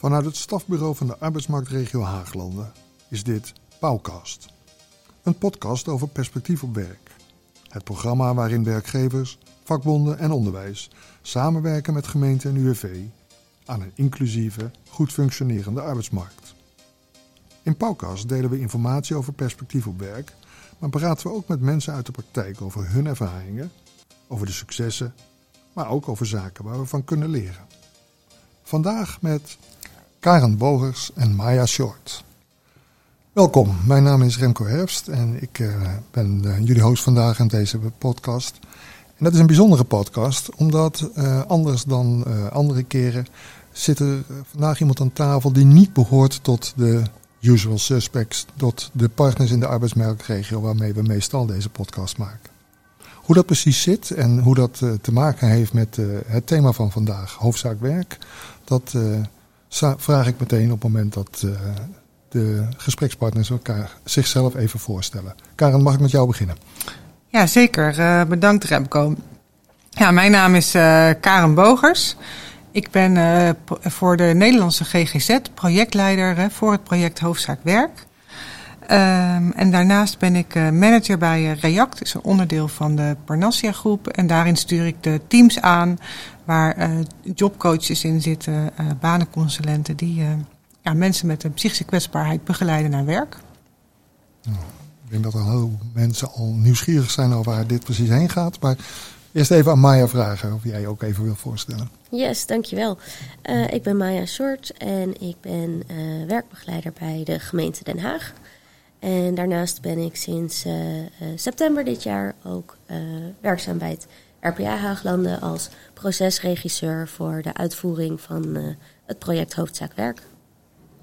Vanuit het stafbureau van de arbeidsmarktregio Haaglanden is dit Pauwkast. Een podcast over perspectief op werk. Het programma waarin werkgevers, vakbonden en onderwijs samenwerken met gemeente en UWV aan een inclusieve, goed functionerende arbeidsmarkt. In Pauwkast delen we informatie over perspectief op werk, maar praten we ook met mensen uit de praktijk over hun ervaringen, over de successen, maar ook over zaken waar we van kunnen leren. Vandaag met Karen Bogers en Maya Short. Welkom, mijn naam is Remco Herfst en ik uh, ben uh, jullie host vandaag in deze podcast. En dat is een bijzondere podcast, omdat uh, anders dan andere keren zit er vandaag iemand aan tafel die niet behoort tot de usual suspects, tot de partners in de arbeidsmarktregio waarmee we meestal deze podcast maken. Hoe dat precies zit en hoe dat te maken heeft met het thema van vandaag, hoofdzaak werk, dat vraag ik meteen op het moment dat uh, de gesprekspartners elkaar zichzelf even voorstellen. Karen, mag ik met jou beginnen? Ja, zeker. Uh, bedankt Remco. Ja, mijn naam is uh, Karen Bogers. Ik ben voor de Nederlandse GGZ projectleider voor het project Hoofdzaak Werk. Um, en daarnaast ben ik manager bij React, is een onderdeel van de Parnassia groep. En daarin stuur ik de teams aan waar uh, jobcoaches in zitten, uh, banenconsulenten die uh, ja, mensen met een psychische kwetsbaarheid begeleiden naar werk. Nou, ik denk dat er heel mensen al nieuwsgierig zijn over waar dit precies heen gaat. Maar eerst even aan Maya vragen of jij ook even wil voorstellen. Yes, dankjewel. Uh, ik ben Maya Short en ik ben uh, werkbegeleider bij de gemeente Den Haag. En daarnaast ben ik sinds uh, september dit jaar ook werkzaam bij het RPA Haaglanden als procesregisseur voor de uitvoering van uh, het project Hoofdzaak Werk.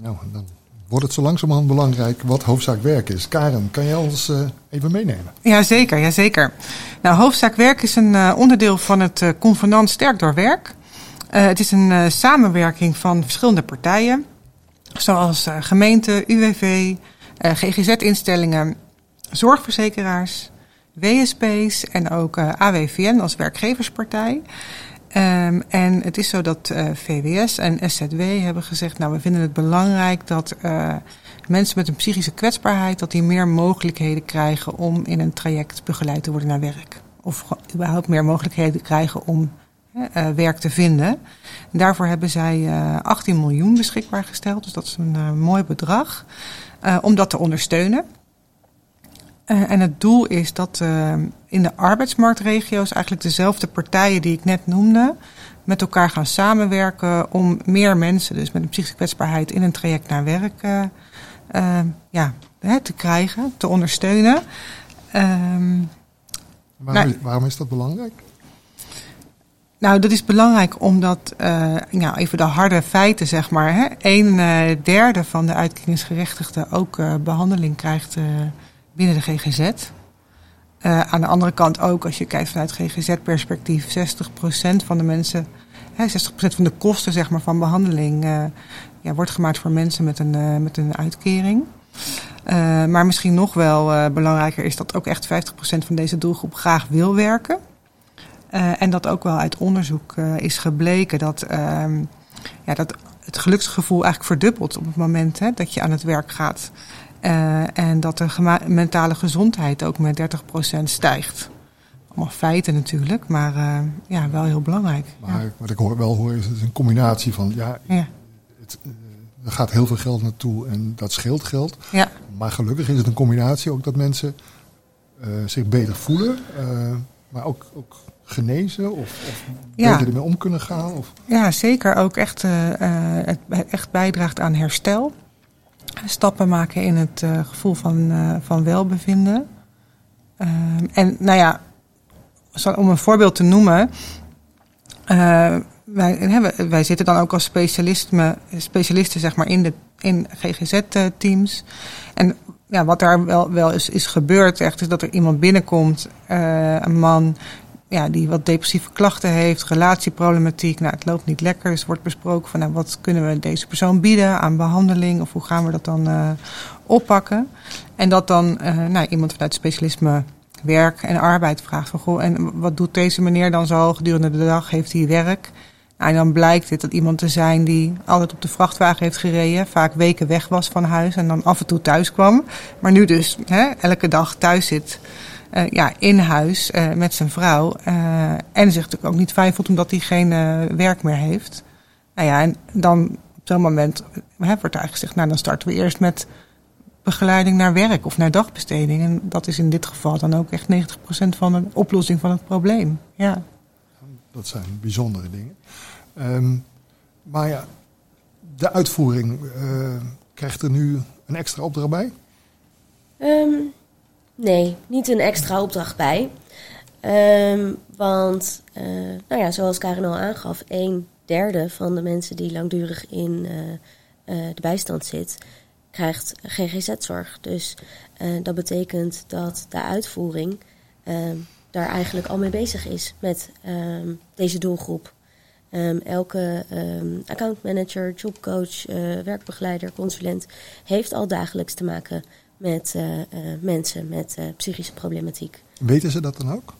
Nou, dan wordt het zo langzamerhand belangrijk wat Hoofdzaak Werk is. Karen, kan jij ons uh, even meenemen? Jazeker, jazeker. Nou, Hoofdzaak Werk is een uh, onderdeel van het uh, convenant Sterk door Werk. het is een samenwerking van verschillende partijen, zoals gemeente, UWV, GGZ-instellingen, zorgverzekeraars, WSP's en ook uh, AWVN als werkgeverspartij. Um, en het is zo dat uh, VWS en SZW hebben gezegd, nou we vinden het belangrijk dat uh, mensen met een psychische kwetsbaarheid, dat die meer mogelijkheden krijgen om in een traject begeleid te worden naar werk. Of überhaupt meer mogelijkheden krijgen om werk te vinden. En daarvoor hebben zij 18 miljoen beschikbaar gesteld, dus dat is een mooi bedrag, om dat te ondersteunen. Uh, en het doel is dat uh, in de arbeidsmarktregio's eigenlijk dezelfde partijen die ik net noemde, met elkaar gaan samenwerken om meer mensen, dus met een psychische kwetsbaarheid, in een traject naar werk uh, ja, hè, te krijgen, te ondersteunen. Waarom, nou, waarom, is dat belangrijk? Nou, dat is belangrijk omdat, ja, even de harde feiten zeg maar, hè, een derde van de uitkeringsgerechtigden ook behandeling krijgt binnen de GGZ. Uh, aan de andere kant ook, als je kijkt vanuit GGZ-perspectief, 60% van de mensen, hè, 60% van de kosten zeg maar, van behandeling uh, ja, wordt gemaakt voor mensen met een, uh, met een uitkering. maar misschien nog wel belangrijker is dat ook echt 50% van deze doelgroep graag wil werken. en dat ook wel uit onderzoek is gebleken dat, ehm, ja, dat het geluksgevoel eigenlijk verdubbelt op het moment hè, dat je aan het werk gaat. Uh, en dat de mentale gezondheid ook met 30% stijgt. Allemaal feiten natuurlijk, maar uh, ja, wel heel belangrijk. Maar ja. wat ik hoor, wel hoor is het een combinatie van... ja, ja. Het, uh, er gaat heel veel geld naartoe en dat scheelt geld. Ja. Maar gelukkig is het een combinatie ook dat mensen zich beter voelen... maar ook, ook genezen of, of ja. beter ermee om kunnen gaan? Of? Ja, zeker. Ook echt, het echt bijdraagt aan herstel stappen maken in het uh, gevoel van, uh, van welbevinden. Uh, en nou ja, om een voorbeeld te noemen. wij, wij zitten dan ook als specialisten, specialisten zeg maar, in, de, in GGZ-teams. En ja, wat daar wel, wel is, is gebeurd, echt, is dat er iemand binnenkomt, een man ja, die wat depressieve klachten heeft, relatieproblematiek. Nou, het loopt niet lekker. Dus wordt besproken van nou, wat kunnen we deze persoon bieden aan behandeling of hoe gaan we dat dan uh, oppakken. En dat dan uh, nou, iemand vanuit specialisme werk en arbeid vraagt van goh, en wat doet deze meneer dan zo gedurende de dag? Heeft hij werk? Nou, en dan blijkt dit dat iemand te zijn die altijd op de vrachtwagen heeft gereden, vaak weken weg was van huis en dan af en toe thuis kwam. Maar nu dus hè, elke dag thuis zit, uh, ja, in huis uh, met zijn vrouw. Uh, en zich natuurlijk ook niet fijn voelt omdat hij geen werk meer heeft. Nou ja, en dan op zo'n moment hè, wordt eigenlijk gezegd, nou dan starten we eerst met begeleiding naar werk of naar dagbesteding. En dat is in dit geval dan ook echt 90% van de oplossing van het probleem. Ja. Dat zijn bijzondere dingen. Um, maar ja, de uitvoering, uh, krijgt er nu een extra opdracht bij? Um, nee, niet een extra opdracht bij. Um, want, uh, nou ja, zoals Karin al aangaf, een derde van de mensen die langdurig in uh, de bijstand zit, krijgt GGZ-zorg. Dus dat betekent dat de uitvoering daar eigenlijk al mee bezig is met deze doelgroep. Elke accountmanager, jobcoach, werkbegeleider, consulent heeft al dagelijks te maken met uh, uh, mensen met psychische problematiek. Weten ze dat dan ook?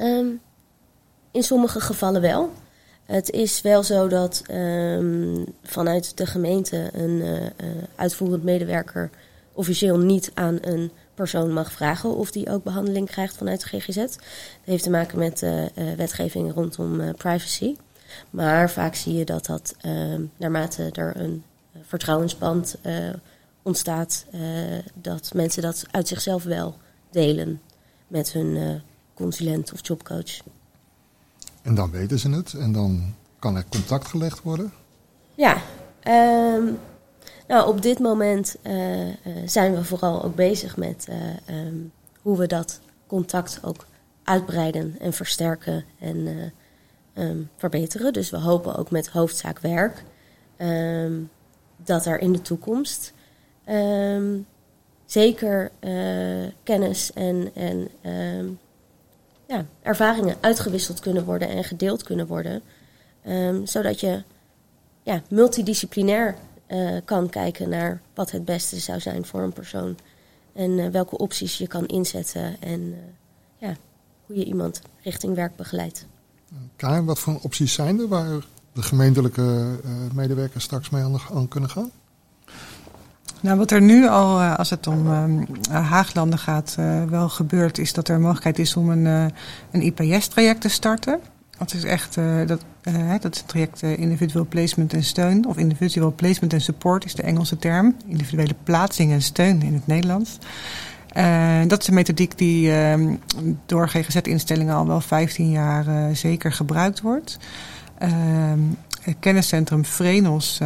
Um, in sommige gevallen wel. Het is wel zo dat vanuit de gemeente een uitvoerend medewerker officieel niet aan een persoon mag vragen of die ook behandeling krijgt vanuit de GGZ. Dat heeft te maken met uh, wetgeving rondom uh, privacy. Maar vaak zie je dat dat naarmate er een vertrouwensband ontstaat, dat mensen dat uit zichzelf wel delen met hun consulent of jobcoach. En dan weten ze het en dan kan er contact gelegd worden? Ja, um, nou, op dit moment uh, uh, zijn we vooral ook bezig met uh, um, hoe we dat contact ook uitbreiden en versterken en um, verbeteren. Dus we hopen ook met hoofdzaak werk dat er in de toekomst zeker kennis en, en ja, ervaringen uitgewisseld kunnen worden en gedeeld kunnen worden. zodat je ja, multidisciplinair uh, kan kijken naar wat het beste zou zijn voor een persoon. En uh, welke opties je kan inzetten en ja, hoe je iemand richting werk begeleidt. Karin, wat voor opties zijn er waar de gemeentelijke medewerkers straks mee aan, aan, kunnen gaan? Nou, wat er nu al, als het om Haaglanden gaat, wel gebeurt, is dat er een mogelijkheid is om een, een IPS-traject te starten. Dat is echt dat, dat het traject individueel placement en steun. Of individual placement en support is de Engelse term. Individuele plaatsing en steun in het Nederlands. dat is een methodiek die ehm, door GGZ-instellingen al wel 15 jaar zeker gebruikt wordt. Ehm, het kenniscentrum Vrenos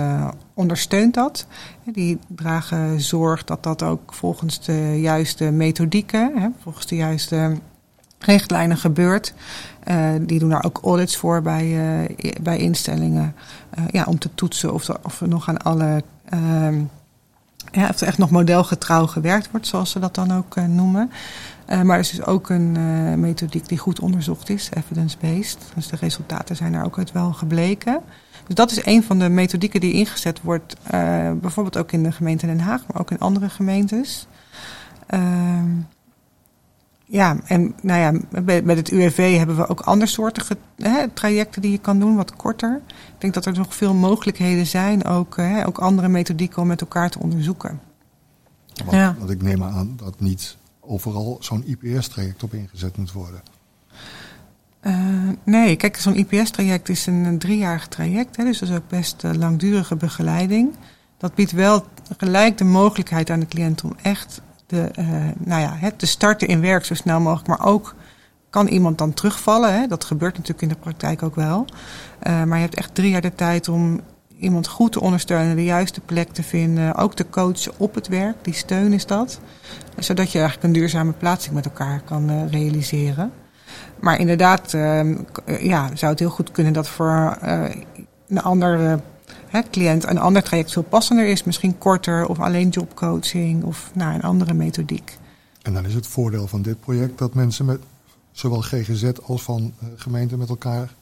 ondersteunt dat. Die dragen zorg dat dat ook volgens de juiste methodieken, volgens de juiste richtlijnen gebeurt. Uh, die doen daar ook audits voor bij, uh, bij instellingen. Ja, om te toetsen of of er nog aan alle. Uh, ja, of er echt nog modelgetrouw gewerkt wordt, zoals ze dat dan ook noemen. maar er is dus ook een methodiek die goed onderzocht is, evidence-based. Dus de resultaten zijn daar ook uit wel gebleken. Dus dat is een van de methodieken die ingezet wordt, bijvoorbeeld ook in de gemeente Den Haag, maar ook in andere gemeentes. Ja, en nou ja, met het UWV hebben we ook andersoortige hè, trajecten die je kan doen, wat korter. Ik denk dat er nog veel mogelijkheden zijn, ook, hè, ook andere methodieken om met elkaar te onderzoeken. Want, ja. want ik neem aan dat niet overal zo'n IPS-traject op ingezet moet worden. Uh, nee, kijk, zo'n IPS-traject is een, driejarig traject, hè, dus dat is ook best uh, langdurige begeleiding. Dat biedt wel gelijk de mogelijkheid aan de cliënt om echt de, uh, nou ja, te starten in werk zo snel mogelijk. Maar ook kan iemand dan terugvallen. Hè? Dat gebeurt natuurlijk in de praktijk ook wel. Uh, maar je hebt echt drie jaar de tijd om iemand goed te ondersteunen, de juiste plek te vinden. Ook te coachen op het werk, die steun is dat. Zodat je eigenlijk een duurzame plaatsing met elkaar kan uh, realiseren. Maar inderdaad, ja, zou het heel goed kunnen dat voor een ander hè, cliënt een ander traject veel passender is. Misschien korter of alleen jobcoaching of nou, een andere methodiek. En dan is het voordeel van dit project dat mensen met zowel GGZ als van uh, gemeenten met elkaar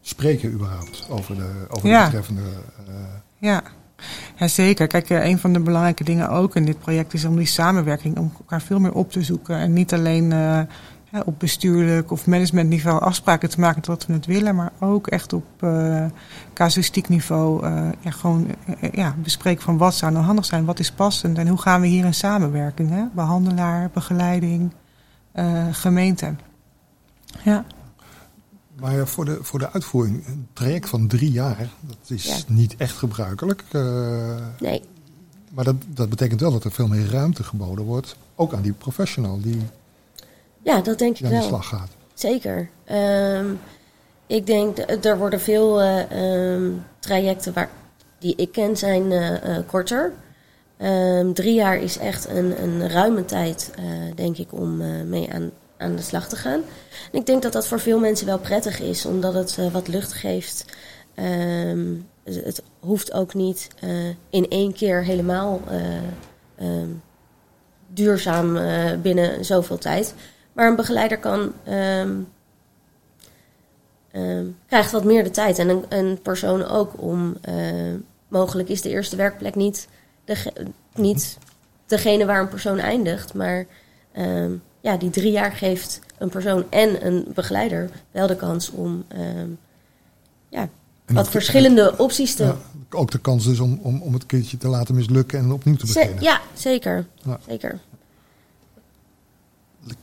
spreken überhaupt over de, over de betreffende... Uh... Ja. Ja, zeker. Kijk, uh, een van de belangrijke dingen ook in dit project is om die samenwerking, om elkaar veel meer op te zoeken. En niet alleen op bestuurlijk of managementniveau afspraken te maken tot we het willen, maar ook echt op uh, casuïstiek niveau uh, ja, gewoon uh, ja, bespreken van wat zou nou handig zijn, wat is passend en hoe gaan we hier in samenwerking, hè? behandelaar, begeleiding, gemeente. Ja. Maar voor, de, voor de uitvoering, een traject van drie jaar, dat is ja. niet echt gebruikelijk. nee. Maar dat, dat betekent wel dat er veel meer ruimte geboden wordt, ook aan die professional die ja, dat denk ik aan wel. de slag gaat. Zeker. Um, ik denk, er worden veel uh, um, trajecten waar, die ik ken zijn uh, uh, korter. Um, drie jaar is echt een, een ruime tijd, denk ik, om mee aan, aan de slag te gaan. En ik denk dat dat voor veel mensen wel prettig is, omdat het wat lucht geeft. het hoeft ook niet in één keer helemaal duurzaam binnen zoveel tijd. Maar een begeleider kan, um, um, krijgt wat meer de tijd. En een, een persoon ook om, uh, mogelijk is de eerste werkplek niet, de, niet degene waar een persoon eindigt. Maar um, ja, die drie jaar geeft een persoon en een begeleider wel de kans om ja, wat verschillende opties te... Ja, ook de kans dus om, om, om het keertje te laten mislukken en opnieuw te beginnen. ja, zeker. Ja. zeker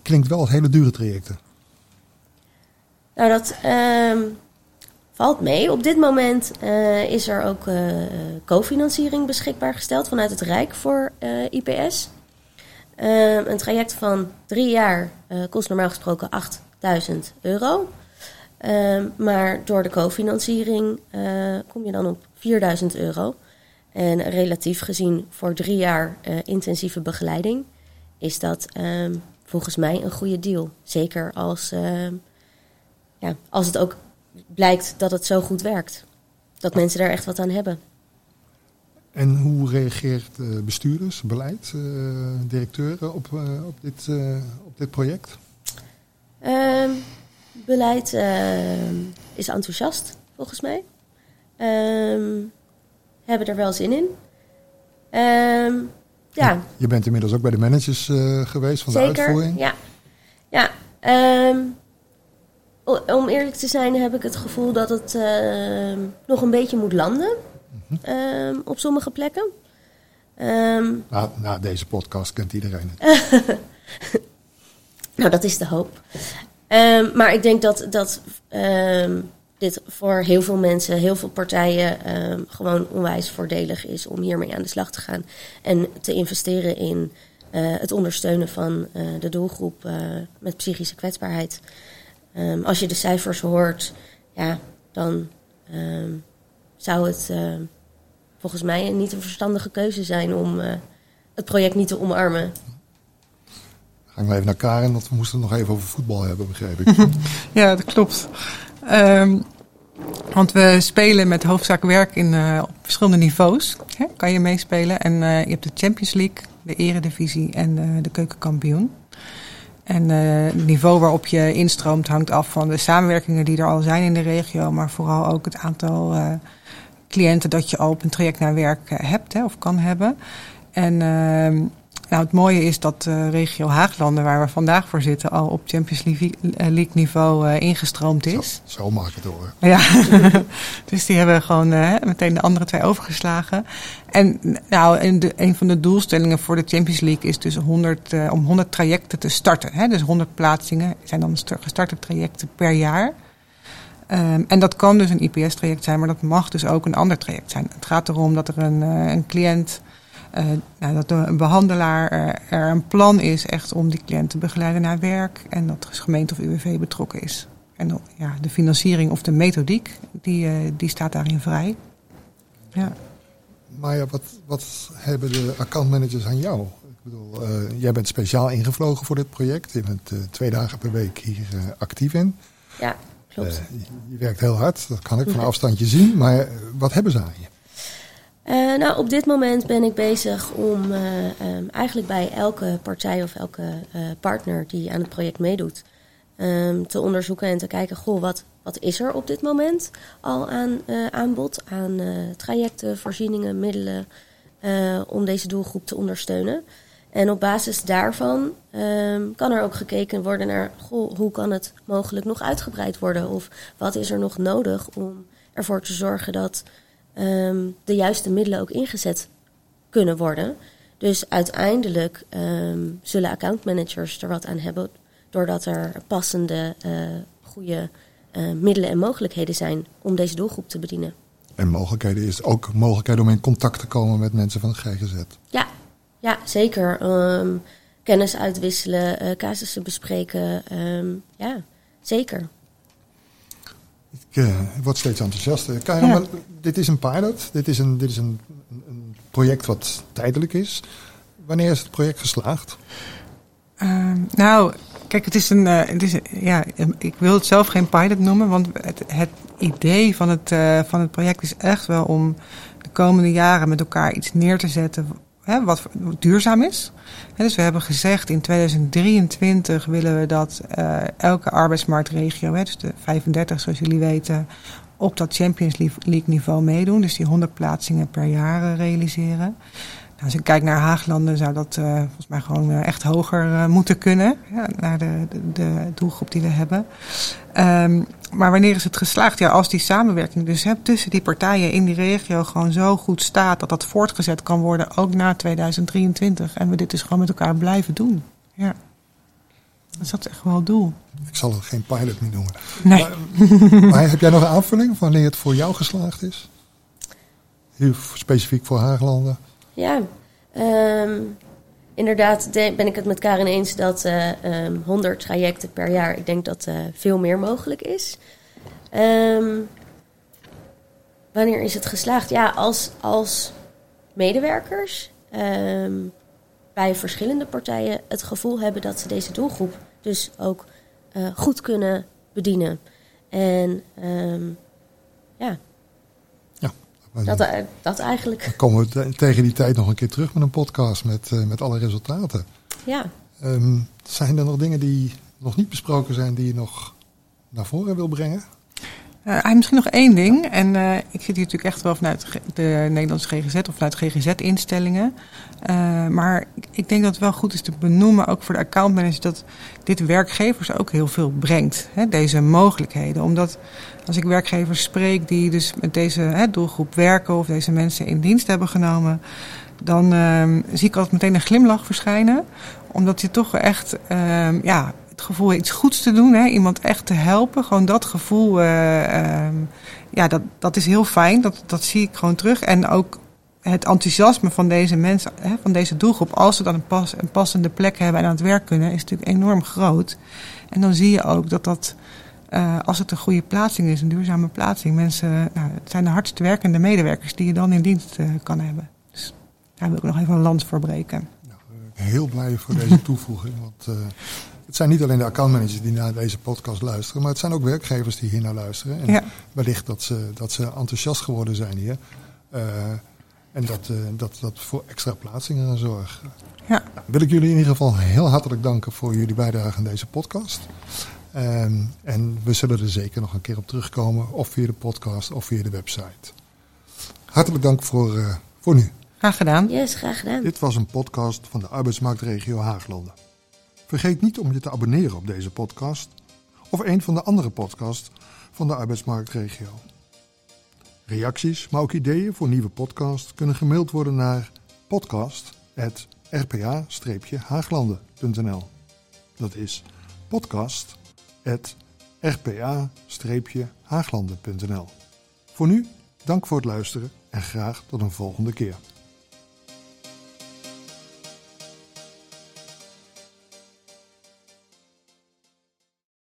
klinkt wel als hele dure trajecten. Nou, dat um, valt mee. Op dit moment uh, is er ook uh, cofinanciering beschikbaar gesteld vanuit het Rijk voor uh, IPS. Um, een traject van drie jaar kost normaal gesproken 8000 euro. Um, maar door de cofinanciering kom je dan op 4000 euro. En relatief gezien voor drie jaar intensieve begeleiding is dat volgens mij een goede deal. Zeker als, uh, ja, als het ook blijkt dat het zo goed werkt. Dat mensen daar echt wat aan hebben. En hoe reageert uh, bestuurders, beleid, uh, directeuren op, uh, op, dit, op dit project? Um, beleid is enthousiast, volgens mij. Um, hebben er wel zin in. Um, ja. Je bent inmiddels ook bij de managers uh, geweest van Zeker, de uitvoering. Ja, ja. Um, om eerlijk te zijn heb ik het gevoel dat het uh, nog een beetje moet landen mm -hmm. um, op sommige plekken. Um, nou, na deze podcast kent iedereen het. nou, dat is de hoop. maar ik denk dat, dat dit voor heel veel mensen, heel veel partijen um, gewoon onwijs voordelig is om hiermee aan de slag te gaan. En te investeren in uh, het ondersteunen van uh, de doelgroep uh, met psychische kwetsbaarheid. Um, als je de cijfers hoort, ja, dan um, zou het volgens mij niet een verstandige keuze zijn om het project niet te omarmen. Ga ik maar even naar Karen, want we moesten het nog even over voetbal hebben, begreep ik. ja, dat klopt. Um, want we spelen met hoofdzaak werk in, uh, op verschillende niveaus. Hè, kan je meespelen. En uh, je hebt de Champions League, de Eredivisie en uh, de Keukenkampioen. En het niveau waarop je instroomt hangt af van de samenwerkingen die er al zijn in de regio. Maar vooral ook het aantal cliënten dat je al op een traject naar werk hebt hè, of kan hebben. En ehm, nou, het mooie is dat de regio Haaglanden, waar we vandaag voor zitten, al op Champions League niveau uh, ingestroomd is. Zo, zo het horen. Ja, dus die hebben gewoon uh, meteen de andere twee overgeslagen. En nou, de, een van de doelstellingen voor de Champions League is dus 100, uh, om 100 trajecten te starten. Hè? Dus 100 plaatsingen zijn dan gestarte trajecten per jaar. Um, en dat kan dus een IPS-traject zijn, maar dat mag dus ook een ander traject zijn. Het gaat erom dat er een, een cliënt uh, nou, dat een behandelaar er, er, een plan is echt om die cliënt te begeleiden naar werk en dat de gemeente of UWV betrokken is. En ja, de financiering of de methodiek, die, uh, die staat daarin vrij. Ja. Maar ja, wat, wat hebben de accountmanagers aan jou? Ik bedoel, uh, jij bent speciaal ingevlogen voor dit project. Je bent twee dagen per week hier actief in. Ja, klopt. je werkt heel hard, dat kan ik van afstandje zien. Maar wat hebben ze aan je? Uh, nou, op dit moment ben ik bezig om uh, um, eigenlijk bij elke partij of elke uh, partner die aan het project meedoet, um, te onderzoeken en te kijken, goh, wat, wat is er op dit moment al aan aanbod, aan trajecten, voorzieningen, middelen, om deze doelgroep te ondersteunen. En op basis daarvan ehm, kan er ook gekeken worden naar goh, hoe kan het mogelijk nog uitgebreid worden? Of wat is er nog nodig om ervoor te zorgen dat ehm, de juiste middelen ook ingezet kunnen worden. Dus uiteindelijk ehm, zullen accountmanagers er wat aan hebben, doordat er passende, uh, goede uh, middelen en mogelijkheden zijn om deze doelgroep te bedienen. En mogelijkheden is ook mogelijkheden om in contact te komen met mensen van het GGZ. Ja, ja zeker. Um, kennis uitwisselen, uh, casussen bespreken. Um, ja, zeker. Ik uh, word steeds enthousiaster. Kan ja. dit is een pilot. Dit is, een, dit is een, een, project wat tijdelijk is. Wanneer is het project geslaagd? Uh, nou, kijk, het is een. Uh, het is, ja, ik wil het zelf geen pilot noemen, want het, het idee van het, uh, van het project is echt wel om de komende jaren met elkaar iets neer te zetten wat duurzaam is. dus we hebben gezegd in 2023 willen we dat uh, elke arbeidsmarktregio, hè, dus de 35 zoals jullie weten, op dat Champions League niveau meedoen. Dus die 100 plaatsingen per jaar realiseren. Nou, als ik kijk naar Haaglanden zou dat uh, volgens mij gewoon uh, echt hoger uh, moeten kunnen. Ja, naar de, de, de, doelgroep die we hebben. Um, maar wanneer is het geslaagd? Ja, als die samenwerking dus hè, tussen die partijen in die regio gewoon zo goed staat dat dat voortgezet kan worden, ook na 2023. En we dit dus gewoon met elkaar blijven doen. Ja. Dus dat is echt wel het doel. Ik zal het geen pilot meer noemen. Nee. Maar, maar heb jij nog een aanvulling wanneer het voor jou geslaagd is? Heel specifiek voor Haaglanden? Ja, um, inderdaad ben ik het met Karin eens dat uh, um, 100 trajecten per jaar, ik denk dat uh, veel meer mogelijk is. Um, wanneer is het geslaagd? Ja, als, als medewerkers bij verschillende partijen het gevoel hebben dat ze deze doelgroep dus ook uh, goed kunnen bedienen. En ja, dat, eh, dat eigenlijk. Dan komen we tegen die tijd nog een keer terug met een podcast met, uh, met alle resultaten. Ja. Um, zijn er nog dingen die nog niet besproken zijn die je nog naar voren wil brengen? Uh, misschien nog één ding. En uh, ik zit hier natuurlijk echt wel vanuit de Nederlandse GGZ of vanuit GGZ-instellingen. Uh, maar ik denk dat het wel goed is te benoemen, ook voor de accountmanager, dat dit werkgevers ook heel veel brengt. Hè, deze mogelijkheden. Omdat als ik werkgevers spreek die dus met deze hè, doelgroep werken of deze mensen in dienst hebben genomen, dan uh, zie ik altijd meteen een glimlach verschijnen. Omdat je toch echt uh, ja, gevoel iets goeds te doen, hè, iemand echt te helpen. Gewoon dat gevoel, uh, ja, dat, dat is heel fijn. Dat, dat zie ik gewoon terug. En ook het enthousiasme van deze mensen, hè, van deze doelgroep, als ze dan een, pas, passende plek hebben en aan het werk kunnen, is natuurlijk enorm groot. En dan zie je ook dat dat uh, als het een goede plaatsing is, een duurzame plaatsing, mensen, nou, het zijn de hardst werkende medewerkers die je dan in dienst uh, kan hebben. Dus daar wil ik nog even een land voor breken. Nou, heel blij voor deze toevoeging. Want het zijn niet alleen de accountmanagers die naar deze podcast luisteren, maar het zijn ook werkgevers die hier naar luisteren. En ja. wellicht dat ze, dat ze enthousiast geworden zijn hier. en dat, dat, dat voor extra plaatsingen gaan zorgen. Ja. Nou, wil ik jullie in ieder geval heel hartelijk danken voor jullie bijdrage aan deze podcast. Um, en we zullen er zeker nog een keer op terugkomen, of via de podcast of via de website. Hartelijk dank voor, uh, voor nu. Graag gedaan. Yes, graag gedaan. Dit was een podcast van de arbeidsmarktregio Haaglanden. Vergeet niet om je te abonneren op deze podcast of een van de andere podcasts van de arbeidsmarktregio. Reacties, maar ook ideeën voor nieuwe podcasts kunnen gemaild worden naar podcast.rpa-haaglanden.nl. Dat is podcast rpa-haaglanden.nl. Voor nu, dank voor het luisteren en graag tot een volgende keer.